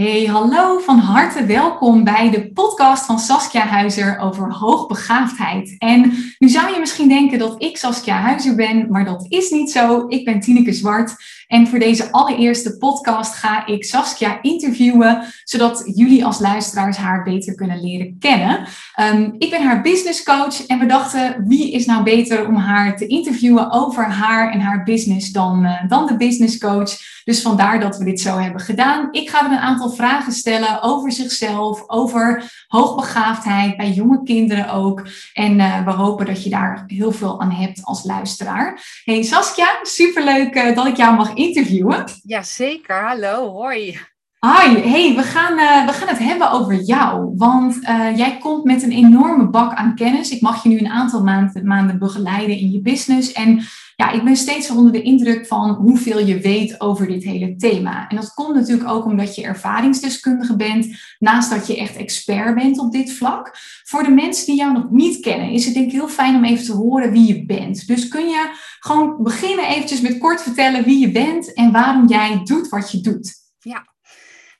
Hey, hallo, van harte welkom bij de podcast van Saskia Huizer over hoogbegaafdheid. En nu zou je misschien denken dat ik Saskia Huizer ben, maar dat is niet zo. Ik ben Tineke Zwart en voor deze allereerste podcast ga ik Saskia interviewen, zodat jullie als luisteraars haar beter kunnen leren kennen. Um, ik ben haar business coach en we dachten, wie is nou beter om haar te interviewen over haar en haar business dan, uh, dan de business coach? Dus vandaar dat we dit zo hebben gedaan. Ik ga er een aantal vragen stellen over zichzelf, over hoogbegaafdheid, bij jonge kinderen ook. En uh, we hopen dat je daar heel veel aan hebt als luisteraar. Hey Saskia, superleuk uh, dat ik jou mag interviewen. Jazeker, hallo, hoi. Hi, hey, we gaan, uh, we gaan het hebben over jou. Want uh, jij komt met een enorme bak aan kennis. Ik mag je nu een aantal maanden, maanden begeleiden in je business. En ja, ik ben steeds onder de indruk van hoeveel je weet over dit hele thema. En dat komt natuurlijk ook omdat je ervaringsdeskundige bent, naast dat je echt expert bent op dit vlak. Voor de mensen die jou nog niet kennen, is het denk ik heel fijn om even te horen wie je bent. Dus kun je gewoon beginnen eventjes met kort vertellen wie je bent en waarom jij doet wat je doet. Ja,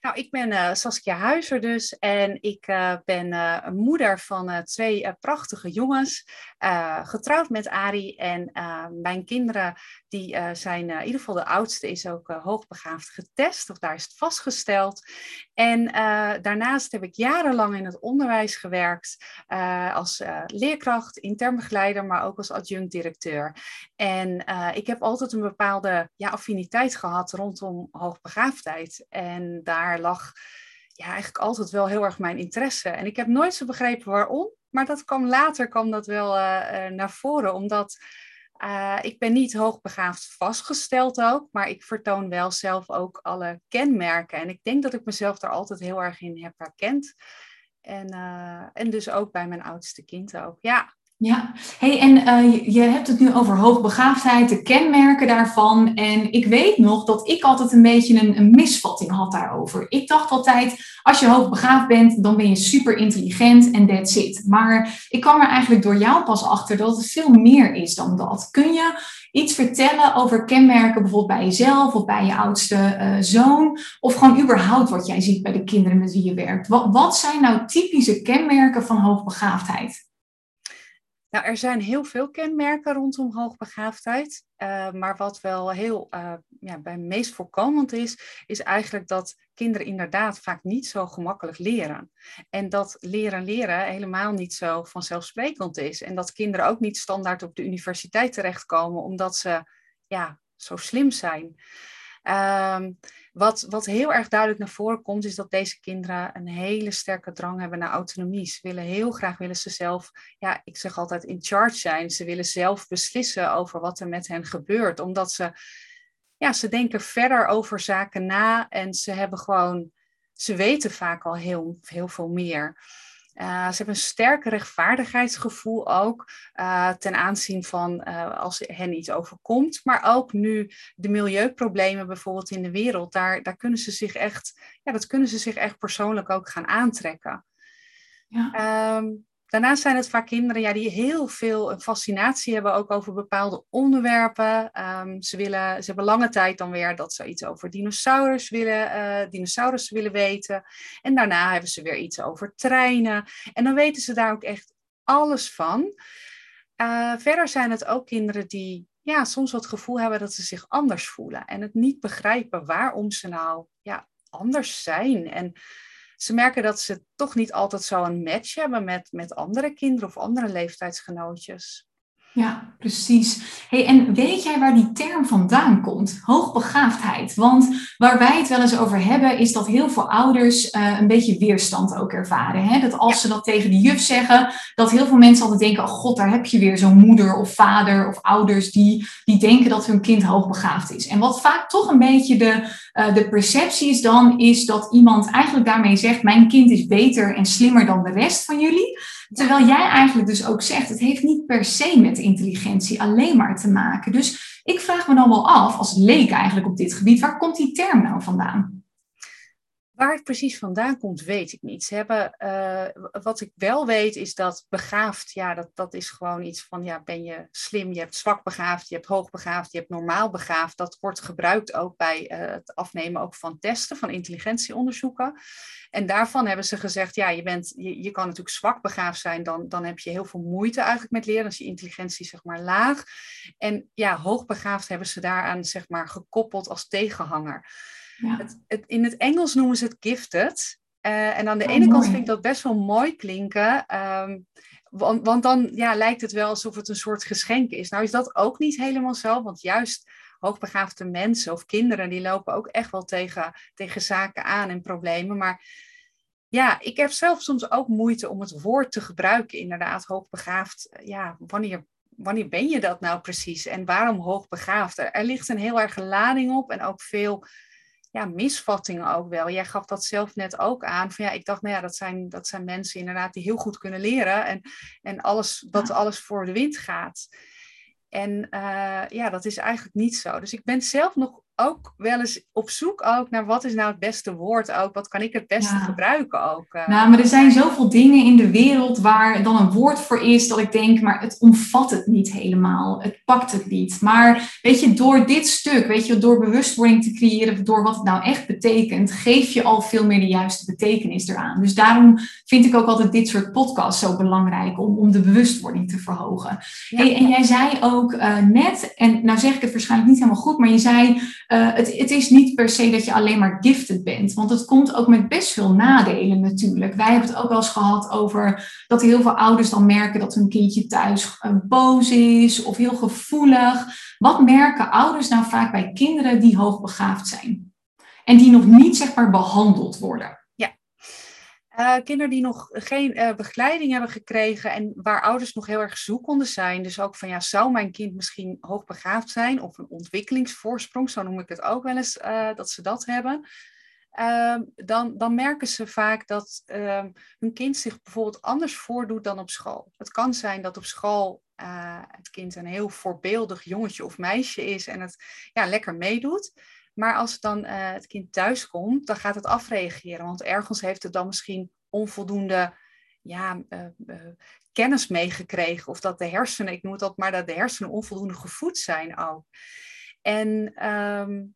nou, ik ben uh, Saskia Huizer dus en ik uh, ben uh, moeder van twee prachtige jongens, getrouwd met Ari en mijn kinderen die zijn, in ieder geval de oudste is ook hoogbegaafd getest, of daar is het vastgesteld. En daarnaast heb ik jarenlang in het onderwijs gewerkt als leerkracht, intern begeleider, maar ook als adjunct-directeur. En ik heb altijd een bepaalde ja, affiniteit gehad rondom hoogbegaafdheid en daar lag ja, eigenlijk altijd wel heel erg mijn interesse. En ik heb nooit zo begrepen waarom, maar dat kwam later kwam dat wel naar voren, omdat uh, ik ben niet hoogbegaafd vastgesteld ook, maar ik vertoon wel zelf ook alle kenmerken. En ik denk dat ik mezelf daar altijd heel erg in heb herkend. En, uh, en dus ook bij mijn oudste kind ook. Ja, ja, hey, en uh, je hebt het nu over hoogbegaafdheid, de kenmerken daarvan. En ik weet nog dat ik altijd een beetje een, misvatting had daarover. Ik dacht altijd, als je hoogbegaafd bent, dan ben je super intelligent en that's it. Maar ik kwam er eigenlijk door jou pas achter dat het veel meer is dan dat. Kun je iets vertellen over kenmerken bijvoorbeeld bij jezelf of bij je oudste uh, zoon? Of gewoon überhaupt wat jij ziet bij de kinderen met wie je werkt? Wat, wat zijn nou typische kenmerken van hoogbegaafdheid? Nou, er zijn heel veel kenmerken rondom hoogbegaafdheid. Uh, maar wat wel heel uh, ja, bij meest voorkomend is, is eigenlijk dat kinderen inderdaad vaak niet zo gemakkelijk leren. En dat leren leren helemaal niet zo vanzelfsprekend is. En dat kinderen ook niet standaard op de universiteit terechtkomen omdat ze ja, zo slim zijn. Um, wat, wat heel erg duidelijk naar voren komt, is dat deze kinderen een hele sterke drang hebben naar autonomie. Ze willen heel graag willen ze zelf, ja, ik zeg altijd in charge zijn. Ze willen zelf beslissen over wat er met hen gebeurt, omdat ze, ja, ze denken verder over zaken na en ze hebben gewoon, ze weten vaak al heel, heel veel meer. Uh, ze hebben een sterk rechtvaardigheidsgevoel ook uh, ten aanzien van uh, als hen iets overkomt. Maar ook nu de milieuproblemen bijvoorbeeld in de wereld, daar, daar kunnen ze zich echt, ja, dat kunnen ze zich echt persoonlijk ook gaan aantrekken. Ja. Um, Daarnaast zijn het vaak kinderen ja, die heel veel fascinatie hebben ook over bepaalde onderwerpen. Um, ze, willen, ze hebben lange tijd dan weer dat ze iets over dinosaurus willen, uh, dinosaurus willen weten. En daarna hebben ze weer iets over treinen. En dan weten ze daar ook echt alles van. Uh, verder zijn het ook kinderen die ja, soms het gevoel hebben dat ze zich anders voelen. En het niet begrijpen waarom ze nou ja, anders zijn. En ze merken dat ze toch niet altijd zo een match hebben met, met andere kinderen of andere leeftijdsgenootjes. Ja, precies. Hey, en weet jij waar die term vandaan komt? Hoogbegaafdheid. Want waar wij het wel eens over hebben, is dat heel veel ouders uh, een beetje weerstand ook ervaren. Hè? Dat als ze dat tegen de juf zeggen, dat heel veel mensen altijd denken: oh god, daar heb je weer zo'n moeder of vader of ouders die, die denken dat hun kind hoogbegaafd is. En wat vaak toch een beetje de, uh, de perceptie is dan, is dat iemand eigenlijk daarmee zegt: mijn kind is beter en slimmer dan de rest van jullie. Terwijl jij eigenlijk dus ook zegt, het heeft niet per se met intelligentie alleen maar te maken. Dus ik vraag me dan wel af, als leek eigenlijk op dit gebied, waar komt die term nou vandaan? Waar het precies vandaan komt, weet ik niet. Ze hebben, uh, wat ik wel weet, is dat begaafd, ja, dat, dat is gewoon iets van, ja, ben je slim, je hebt zwak begaafd, je hebt hoog begaafd, je hebt normaal begaafd. Dat wordt gebruikt ook bij uh, het afnemen ook van testen, van intelligentieonderzoeken. En daarvan hebben ze gezegd, ja, je, bent, je, je kan natuurlijk zwak begaafd zijn, dan, dan heb je heel veel moeite eigenlijk met leren, dan is je intelligentie zeg maar laag. En ja, hoogbegaafd hebben ze daaraan zeg maar gekoppeld als tegenhanger. Ja. Het, het, in het Engels noemen ze het gifted. Uh, en aan de oh, ene kant vind ik dat best wel mooi klinken. Um, want, want, dan ja, lijkt het wel alsof het een soort geschenk is. Nou is dat ook niet helemaal zo. Want juist hoogbegaafde mensen of kinderen, die lopen ook echt wel tegen, tegen zaken aan en problemen. Maar ja, ik heb zelf soms ook moeite om het woord te gebruiken, inderdaad, hoogbegaafd. Ja, wanneer, wanneer ben je dat nou precies en waarom hoogbegaafd? Er, er ligt een heel erg lading op en ook veel ja, misvattingen ook wel. Jij gaf dat zelf net ook aan. Van ja, ik dacht, nou ja, dat zijn, dat zijn mensen inderdaad die heel goed kunnen leren en, en alles, dat alles voor de wind gaat. En uh, ja, dat is eigenlijk niet zo. Dus ik ben zelf nog ook wel eens op zoek ook naar wat is nou het beste woord ook. Wat kan ik het beste gebruiken ook. Uh. Nou, maar er zijn zoveel dingen in de wereld waar dan een woord voor is dat ik denk, maar het omvat het niet helemaal. Het pakt het niet. Maar weet je, door dit stuk, weet je, door bewustwording te creëren, door wat het nou echt betekent, geef je al veel meer de juiste betekenis eraan. Dus daarom vind ik ook altijd dit soort podcasts zo belangrijk om, om de bewustwording te verhogen. Hey, en jij zei ook uh, net, en nou zeg ik het waarschijnlijk niet helemaal goed, maar je zei uh, het, het, is niet per se dat je alleen maar gifted bent, want het komt ook met best veel nadelen natuurlijk. Wij hebben het ook wel eens gehad over dat heel veel ouders dan merken dat hun kindje thuis uh, boos is of heel gevoelig. Wat merken ouders nou vaak bij kinderen die hoogbegaafd zijn en die nog niet zeg maar behandeld worden? Uh, kinderen die nog geen uh, begeleiding hebben gekregen en waar ouders nog heel erg zoekende zijn. Dus ook van ja, zou mijn kind misschien hoogbegaafd zijn of een ontwikkelingsvoorsprong, zo noem ik het ook wel eens, uh, dat ze dat hebben. Ehm, dan, dan merken ze vaak dat ehm, hun kind zich bijvoorbeeld anders voordoet dan op school. Het kan zijn dat op school het kind een heel voorbeeldig jongetje of meisje is en het ja, lekker meedoet. Maar als dan uh, het kind thuis komt, dan gaat het afreageren. Want ergens heeft het dan misschien onvoldoende ja, uh, uh, kennis meegekregen. Of dat de hersenen, ik noem dat maar, dat de hersenen onvoldoende gevoed zijn ook. En um,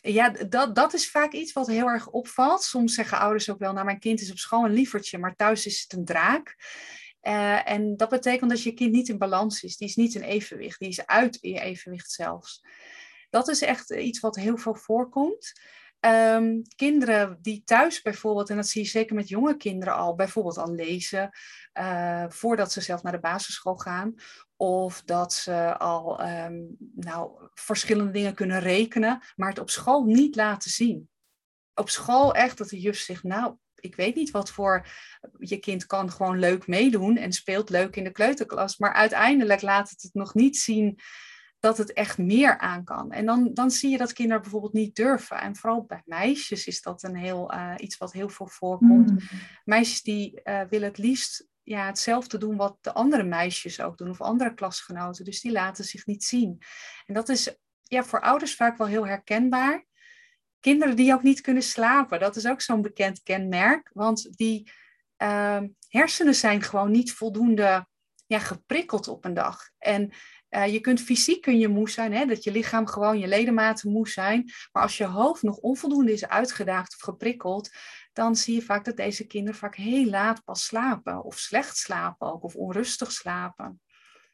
ja, dat, dat is vaak iets wat heel erg opvalt. Soms zeggen ouders ook wel, nou mijn kind is op school een lievertje, maar thuis is het een draak. en dat betekent dat je kind niet in balans is. Die is niet in evenwicht. Die is uit in evenwicht zelfs. Dat is echt iets wat heel veel voorkomt. Um, kinderen die thuis bijvoorbeeld, en dat zie je zeker met jonge kinderen al, bijvoorbeeld al lezen uh, voordat ze zelf naar de basisschool gaan. Of dat ze al um, nou, verschillende dingen kunnen rekenen, maar het op school niet laten zien. Op school echt dat de juf zegt, nou, ik weet niet wat voor. Je kind kan gewoon leuk meedoen en speelt leuk in de kleuterklas, maar uiteindelijk laat het het nog niet zien dat het echt meer aan kan. En dan, dan zie je dat kinderen bijvoorbeeld niet durven. En vooral bij meisjes is dat een heel, uh, iets wat heel veel voorkomt. Mm. Meisjes die uh, willen het liefst ja, hetzelfde doen wat de andere meisjes ook doen, of andere klasgenoten. Dus die laten zich niet zien. En dat is ja, voor ouders vaak wel heel herkenbaar. Kinderen die ook niet kunnen slapen, dat is ook zo'n bekend kenmerk. Want die uh, hersenen zijn gewoon niet voldoende ja, geprikkeld op een dag. En uh, je kunt fysiek kun je moe zijn, hè, dat je lichaam gewoon je ledematen moe zijn. Maar als je hoofd nog onvoldoende is uitgedaagd of geprikkeld, dan zie je vaak dat deze kinderen vaak heel laat pas slapen. Of slecht slapen ook, of onrustig slapen.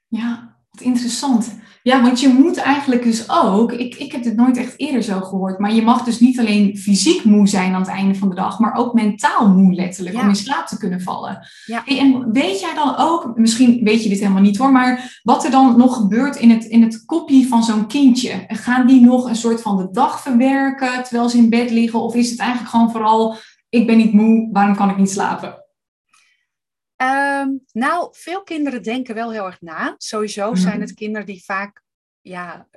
Ja, interessant. Ja, want je moet eigenlijk dus ook, ik, ik heb dit nooit echt eerder zo gehoord, maar je mag dus niet alleen fysiek moe zijn aan het einde van de dag, maar ook mentaal moe letterlijk, om in slaap te kunnen vallen. Ja. en weet jij dan ook, misschien weet je dit helemaal niet hoor, maar wat er dan nog gebeurt in het, in het kopje van zo'n kindje? Gaan die nog een soort van de dag verwerken terwijl ze in bed liggen, of is het eigenlijk gewoon vooral, ik ben niet moe, waarom kan ik niet slapen? Um, nou, veel kinderen denken wel heel erg na. Sowieso mhm. zijn het kinderen die vaak ja,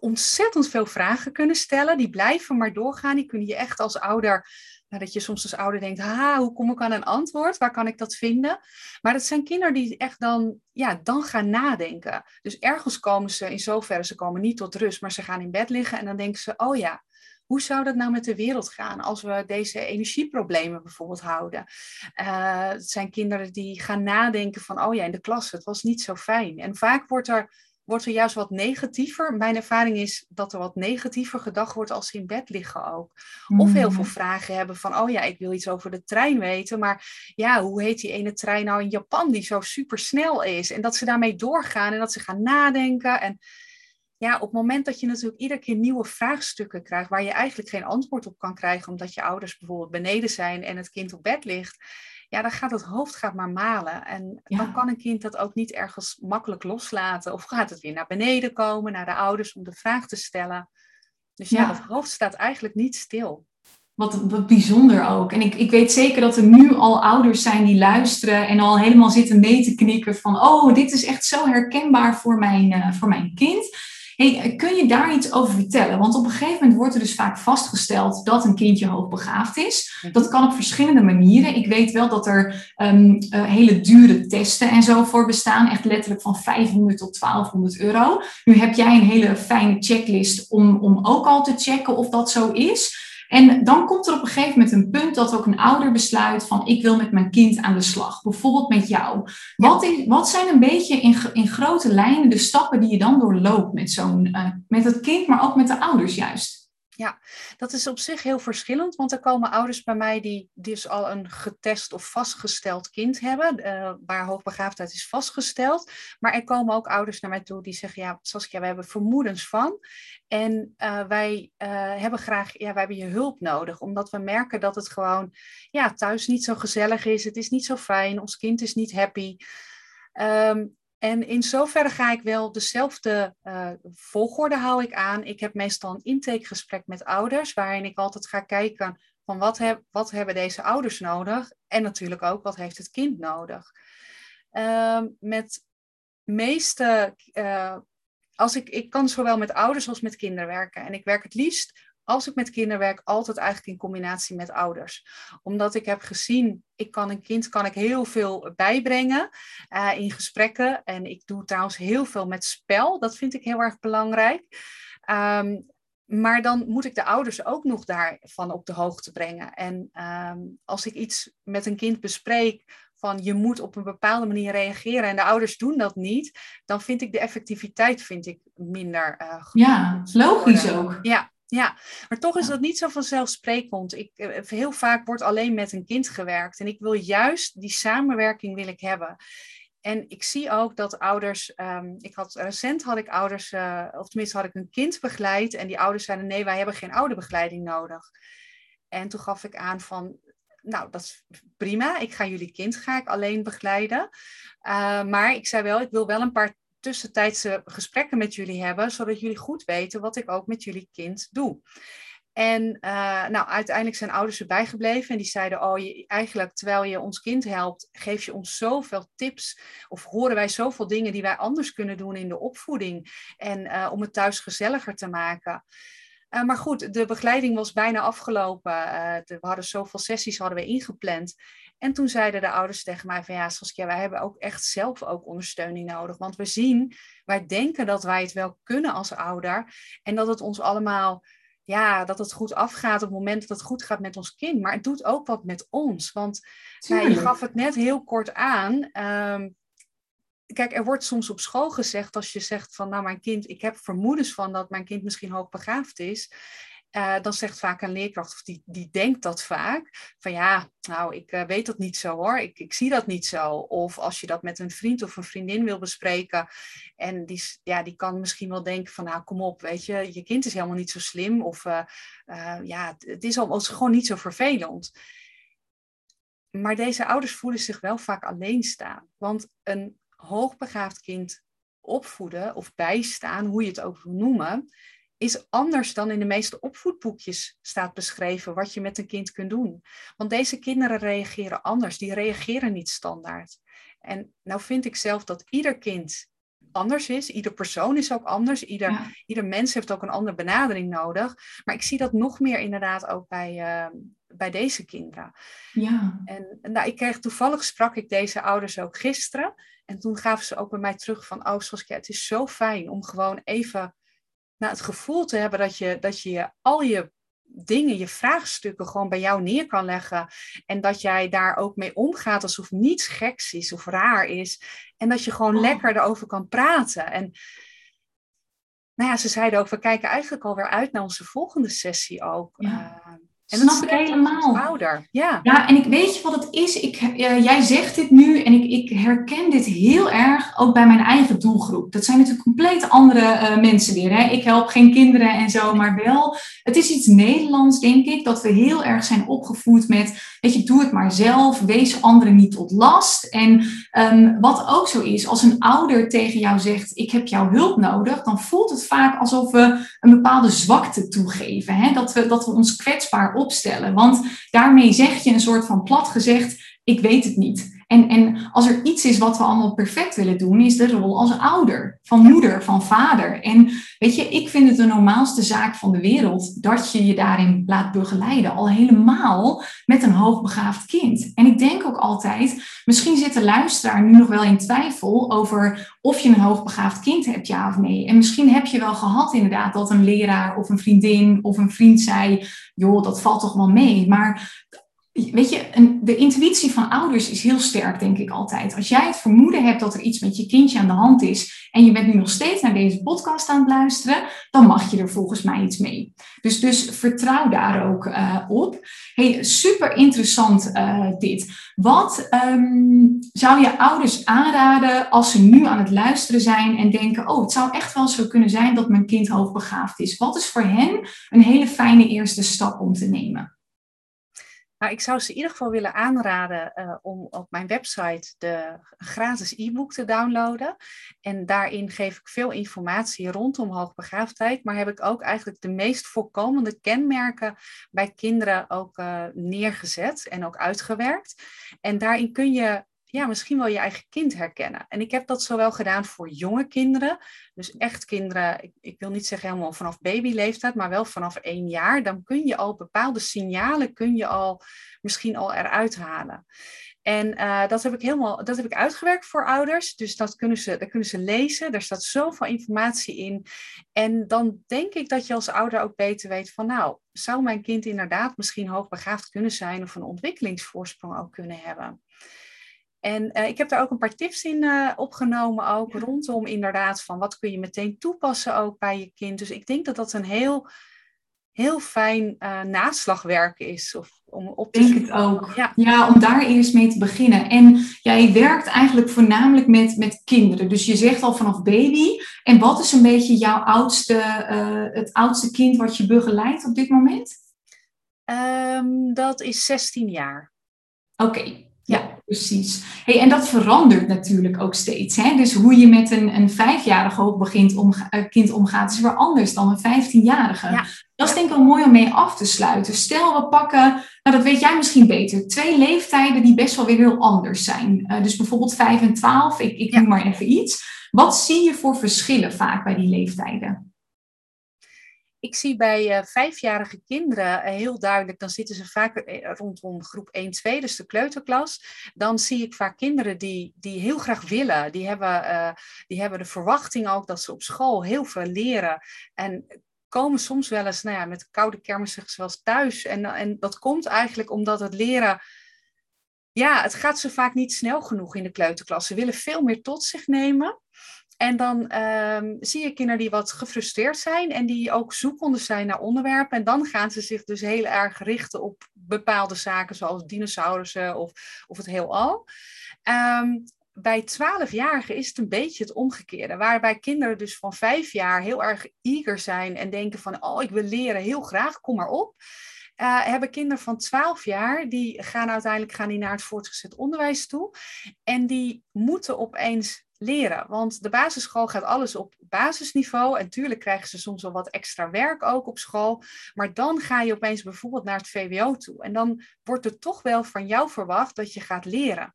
ontzettend veel vragen kunnen stellen. Die blijven maar doorgaan. Die kunnen je echt als ouder, nou, dat je soms als ouder denkt, ha, hoe kom ik aan een antwoord? Waar kan ik dat vinden? Maar dat zijn kinderen die echt dan, ja, dan gaan nadenken. Dus ergens komen ze in zoverre, ze komen niet tot rust, maar ze gaan in bed liggen en dan denken ze, oh ja, hoe zou dat nou met de wereld gaan als we deze energieproblemen bijvoorbeeld houden? Uh, het zijn kinderen die gaan nadenken van, oh ja, in de klas, het was niet zo fijn. En vaak wordt er wordt er juist wat negatiever. Mijn ervaring is dat er wat negatiever gedacht wordt als ze in bed liggen ook. Of heel veel mm. vragen hebben van, oh ja, ik wil iets over de trein weten, maar ja, hoe heet die ene trein nou in Japan die zo super snel is? En dat ze daarmee doorgaan en dat ze gaan nadenken. En ja, op het moment dat je natuurlijk iedere keer nieuwe vraagstukken krijgt waar je eigenlijk geen antwoord op kan krijgen omdat je ouders bijvoorbeeld beneden zijn en het kind op bed ligt, ja, dan gaat het hoofd gaat maar malen. En dan kan een kind dat ook niet ergens makkelijk loslaten. Of gaat het weer naar beneden komen, naar de ouders om de vraag te stellen. Dus ja, het hoofd staat eigenlijk niet stil. Wat, wat bijzonder ook. En ik, ik weet zeker dat er nu al ouders zijn die luisteren en al helemaal zitten mee te knikken van, oh, dit is echt zo herkenbaar voor mijn, uh, voor mijn kind. Hey, kun je daar iets over vertellen? Want op een gegeven moment wordt er dus vaak vastgesteld dat een kindje hoogbegaafd is. Mhm. Dat kan op verschillende manieren. Ik weet wel dat er um, hele dure testen en zo voor bestaan. Echt letterlijk van 500 tot 1200 euro. Nu heb jij een hele fijne checklist om, om ook al te checken of dat zo is. En dan komt er op een gegeven moment een punt dat ook een ouder besluit van ik wil met mijn kind aan de slag. Bijvoorbeeld met jou. Wat, is, wat zijn een beetje in, in grote lijnen de stappen die je dan doorloopt met, zo'n, uh, met het kind, maar ook met de ouders juist? Ja, dat is op zich heel verschillend, want er komen ouders bij mij die dus al een getest of vastgesteld kind hebben, uh, waar hoogbegaafdheid is vastgesteld. Maar er komen ook ouders naar mij toe die zeggen, ja Saskia, we hebben vermoedens van en uh, wij uh, hebben graag, ja, wij hebben je hulp nodig, omdat we merken dat het gewoon ja, thuis niet zo gezellig is, het is niet zo fijn, ons kind is niet happy. Um, en in zoverre ga ik wel dezelfde uh, volgorde hou ik aan. Ik heb meestal een intakegesprek met ouders, waarin ik altijd ga kijken van wat, heb, wat hebben deze ouders nodig en natuurlijk ook wat heeft het kind nodig. Uh, met meeste, uh, als ik, ik kan zowel met ouders als met kinderen werken en ik werk het liefst als ik met kinderen werk, altijd eigenlijk in combinatie met ouders. Omdat ik heb gezien, ik kan een kind kan ik heel veel bijbrengen uh, in gesprekken. En ik doe trouwens heel veel met spel. Dat vind ik heel erg belangrijk. Um, maar dan moet ik de ouders ook nog daarvan op de hoogte brengen. En um, als ik iets met een kind bespreek van je moet op een bepaalde manier reageren en de ouders doen dat niet, dan vind ik de effectiviteit vind ik minder uh, goed. Ja, logisch ook. Ja, ja, maar toch is dat niet zo vanzelfsprekend. Ik, eh, heel vaak wordt alleen met een kind gewerkt. En ik wil juist die samenwerking wil ik hebben. En ik zie ook dat ouders, um, ik had, recent had ik ouders, uh, of tenminste had ik een kind begeleid. En die ouders zeiden nee, wij hebben geen ouderbegeleiding nodig. En toen gaf ik aan van, nou dat is prima, ik ga jullie kind ga ik alleen begeleiden. Uh, maar ik zei wel, ik wil wel een paar tussentijdse gesprekken met jullie hebben, zodat jullie goed weten wat ik ook met jullie kind doe. En uh, nou, uiteindelijk zijn ouders erbij gebleven en die zeiden, oh, je, eigenlijk terwijl je ons kind helpt, geef je ons zoveel tips of horen wij zoveel dingen die wij anders kunnen doen in de opvoeding en uh, om het thuis gezelliger te maken. Uh, maar goed, de begeleiding was bijna afgelopen. we hadden zoveel sessies hadden we ingepland. En toen zeiden de ouders tegen mij van ja, Saskia, wij hebben ook echt zelf ook ondersteuning nodig. Want we zien, wij denken dat wij het wel kunnen als ouder. En dat het ons allemaal, ja, dat het goed afgaat op het moment dat het goed gaat met ons kind. Maar het doet ook wat met ons. Want nou, je gaf het net heel kort aan. Um, kijk, er wordt soms op school gezegd, als je zegt van, nou, mijn kind, ik heb vermoedens van dat mijn kind misschien hoogbegaafd is. Uh, dan zegt vaak een leerkracht, of die, die denkt dat vaak, van ja, nou, ik uh, weet dat niet zo hoor, ik, ik zie dat niet zo. Of als je dat met een vriend of een vriendin wil bespreken, en die, ja, die kan misschien wel denken van, nou, kom op, weet je, je kind is helemaal niet zo slim, of uh, ja, het is al gewoon niet zo vervelend. Maar deze ouders voelen zich wel vaak alleen staan, want een hoogbegaafd kind opvoeden of bijstaan, hoe je het ook wil noemen, is anders dan in de meeste opvoedboekjes staat beschreven wat je met een kind kunt doen. Want deze kinderen reageren anders, die reageren niet standaard. En nou vind ik zelf dat ieder kind anders is, ieder persoon is ook anders, ieder, ieder mens heeft ook een andere benadering nodig. Maar ik zie dat nog meer inderdaad ook bij, uh, bij deze kinderen. Ja. En nou, ik kreeg toevallig sprak ik deze ouders ook gisteren. En toen gaven ze ook bij mij terug van, oh Saskia, het is zo fijn om gewoon even nou, het gevoel te hebben dat je, dat je al je dingen, je vraagstukken gewoon bij jou neer kan leggen. En dat jij daar ook mee omgaat alsof niets geks is of raar is. En dat je gewoon oh. lekker erover kan praten. En nou ja, ze zeiden ook, we kijken eigenlijk alweer uit naar onze volgende sessie ook. Ja. Uh, en Snap ik helemaal. Ouder. Ja. ja, en ik weet je wat het is. Ik, uh, jij zegt dit nu en ik, ik herken dit heel erg ook bij mijn eigen doelgroep. Dat zijn natuurlijk compleet andere uh, mensen weer. Hè? Ik help geen kinderen en zo, maar wel. Het is iets Nederlands, denk ik, dat we heel erg zijn opgevoed met, weet je, doe het maar zelf, wees anderen niet tot last. En um, wat ook zo is, als een ouder tegen jou zegt, ik heb jouw hulp nodig, dan voelt het vaak alsof we een bepaalde zwakte toegeven. Hè? Dat, we, dat we ons kwetsbaar opstellen. Want daarmee zeg je een soort van plat gezegd, ik weet het niet. En, en als er iets is wat we allemaal perfect willen doen, is de rol als ouder, van moeder, van vader. En weet je, ik vind het de normaalste zaak van de wereld dat je je daarin laat begeleiden, al helemaal met een hoogbegaafd kind. En ik denk ook altijd, misschien zit de luisteraar nu nog wel in twijfel over of je een hoogbegaafd kind hebt, ja of nee. En misschien heb je wel gehad inderdaad dat een leraar of een vriendin of een vriend zei, joh, dat valt toch wel mee. Maar Weet je, de intuïtie van ouders is heel sterk, denk ik altijd. Als jij het vermoeden hebt dat er iets met je kindje aan de hand is en je bent nu nog steeds naar deze podcast aan het luisteren, dan mag je er volgens mij iets mee. Dus, dus vertrouw daar ook uh, op. Hey, super interessant uh, dit. Wat um, zou je ouders aanraden als ze nu aan het luisteren zijn en denken: Oh, het zou echt wel zo kunnen zijn dat mijn kind hoogbegaafd is? Wat is voor hen een hele fijne eerste stap om te nemen? Nou, ik zou ze in ieder geval willen aanraden uh, om op mijn website de gratis e-book te downloaden. En daarin geef ik veel informatie rondom hoogbegaafdheid, maar heb ik ook eigenlijk de meest voorkomende kenmerken bij kinderen ook uh, neergezet en ook uitgewerkt. En daarin kun je ja, misschien wel je eigen kind herkennen. En ik heb dat zowel gedaan voor jonge kinderen, dus echt kinderen, ik, ik, wil niet zeggen helemaal vanaf babyleeftijd, maar wel vanaf één jaar. Dan kun je al bepaalde signalen, kun je al misschien al eruit halen. En uh, dat heb ik helemaal, dat heb ik uitgewerkt voor ouders. Dus dat kunnen ze, dat kunnen ze lezen. Daar staat zoveel informatie in. En dan denk ik dat je als ouder ook beter weet van, nou, zou mijn kind inderdaad misschien hoogbegaafd kunnen zijn of een ontwikkelingsvoorsprong ook kunnen hebben. En uh, ik heb daar ook een paar tips in uh, opgenomen, ook rondom inderdaad van wat kun je meteen toepassen ook bij je kind. Dus ik denk dat dat een heel, heel fijn uh, naslagwerk is. Of om op te denk het ook. Ja. ja. om daar eerst mee te beginnen. En jij werkt eigenlijk voornamelijk met, met kinderen. Dus je zegt al vanaf baby. En wat is een beetje jouw oudste, het oudste kind wat je begeleidt op dit moment? Um, dat is 16 jaar. Oké, ja, precies. Hey, en dat verandert natuurlijk ook steeds. Hè? Dus hoe je met een, een vijfjarige ook begint om, uh, kind omgaat, is weer anders dan een vijftienjarige. Ja. Dat is denk ik wel mooi om mee af te sluiten. Stel, we pakken, nou dat weet jij misschien beter, twee leeftijden die best wel weer heel anders zijn. Uh, dus bijvoorbeeld vijf en twaalf, ik, ik noem maar even iets. Wat zie je voor verschillen vaak bij die leeftijden? Ik zie bij uh, vijfjarige kinderen uh, heel duidelijk, dan zitten ze vaak uh, rondom groep 1, 2, dus de kleuterklas. Dan zie ik vaak kinderen die, die heel graag willen. Die hebben, die hebben de verwachting ook dat ze op school heel veel leren. En komen soms wel eens nou ja, met koude kermissen zoals thuis. En, en dat komt eigenlijk omdat het leren ja, het gaat ze vaak niet snel genoeg in de kleuterklas. Ze willen veel meer tot zich nemen. En dan um, zie je kinderen die wat gefrustreerd zijn en die ook zoekende zijn naar onderwerpen. En dan gaan ze zich dus heel erg richten op bepaalde zaken, zoals dinosaurussen of, of het heelal. Um, bij twaalfjarigen is het een beetje het omgekeerde. Waarbij kinderen dus van vijf jaar heel erg eager zijn en denken van, oh, ik wil leren heel graag, kom maar op. Uh, hebben kinderen van 12 jaar, die gaan uiteindelijk gaan die naar het voortgezet onderwijs toe. En die moeten opeens leren. Want de basisschool gaat alles op basisniveau. En tuurlijk krijgen ze soms wel wat extra werk ook op school. Maar dan ga je opeens bijvoorbeeld naar het VWO toe. En dan wordt er toch wel van jou verwacht dat je gaat leren.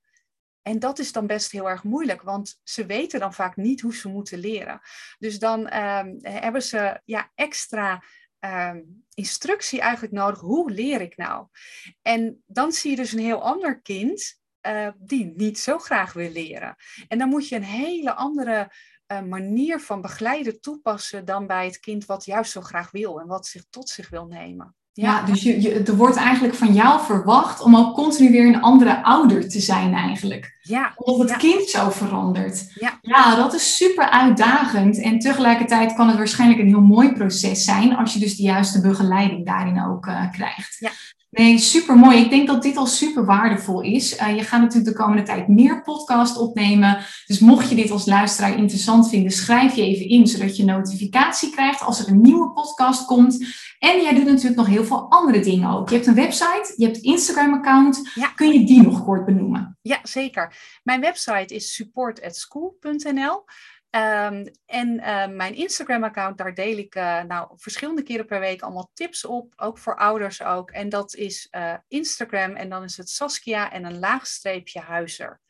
En dat is dan best heel erg moeilijk, want ze weten dan vaak niet hoe ze moeten leren. Dus dan um, hebben ze ja, extra um, instructie eigenlijk nodig. Hoe leer ik nou? En dan zie je dus een heel ander kind uh, die niet zo graag wil leren. En dan moet je een hele andere uh, manier van begeleiden toepassen dan bij het kind wat juist zo graag wil en wat zich tot zich wil nemen. Ja, dus je, je, er wordt eigenlijk van jou verwacht om ook continu weer een andere ouder te zijn eigenlijk. Ja. Omdat het kind zo verandert. Ja. ja, dat is super uitdagend. En tegelijkertijd kan het waarschijnlijk een heel mooi proces zijn als je dus de juiste begeleiding daarin ook uh, krijgt. Ja. Nee, super mooi. Ik denk dat dit al super waardevol is. Uh, je gaat natuurlijk de komende tijd meer podcast opnemen. Dus mocht je dit als luisteraar interessant vinden, schrijf je even in, zodat je notificatie krijgt als er een nieuwe podcast komt. En jij doet natuurlijk nog heel veel andere dingen ook. Je hebt een website, je hebt een Instagram-account. Ja. Kun je die nog kort benoemen? Ja, zeker. Mijn website is supportatschool.nl. Um, en uh, mijn Instagram-account, daar deel ik uh, nou, verschillende keren per week allemaal tips op, ook voor ouders ook. En dat is uh, Instagram en dan is het Saskia en een laagstreepje Huizer.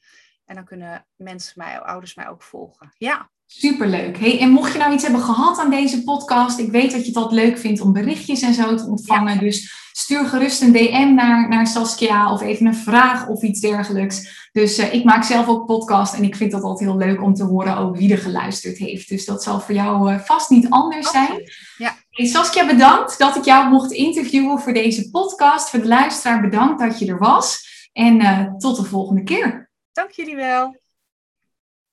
En dan kunnen mensen mij, ouders mij ook volgen. Ja. Superleuk. Hey, en mocht je nou iets hebben gehad aan deze podcast, ik weet dat je dat leuk vindt om berichtjes en zo te ontvangen. Ja. Dus stuur gerust een DM naar, naar Saskia of even een vraag of iets dergelijks. Dus uh, ik maak zelf ook podcast en ik vind dat altijd heel leuk om te horen ook wie er geluisterd heeft. Dus dat zal voor jou uh, vast niet anders zijn. Ja. Hey, Saskia, bedankt dat ik jou mocht interviewen voor deze podcast. Voor de luisteraar bedankt dat je er was. En uh, tot de volgende keer. Dank jullie wel.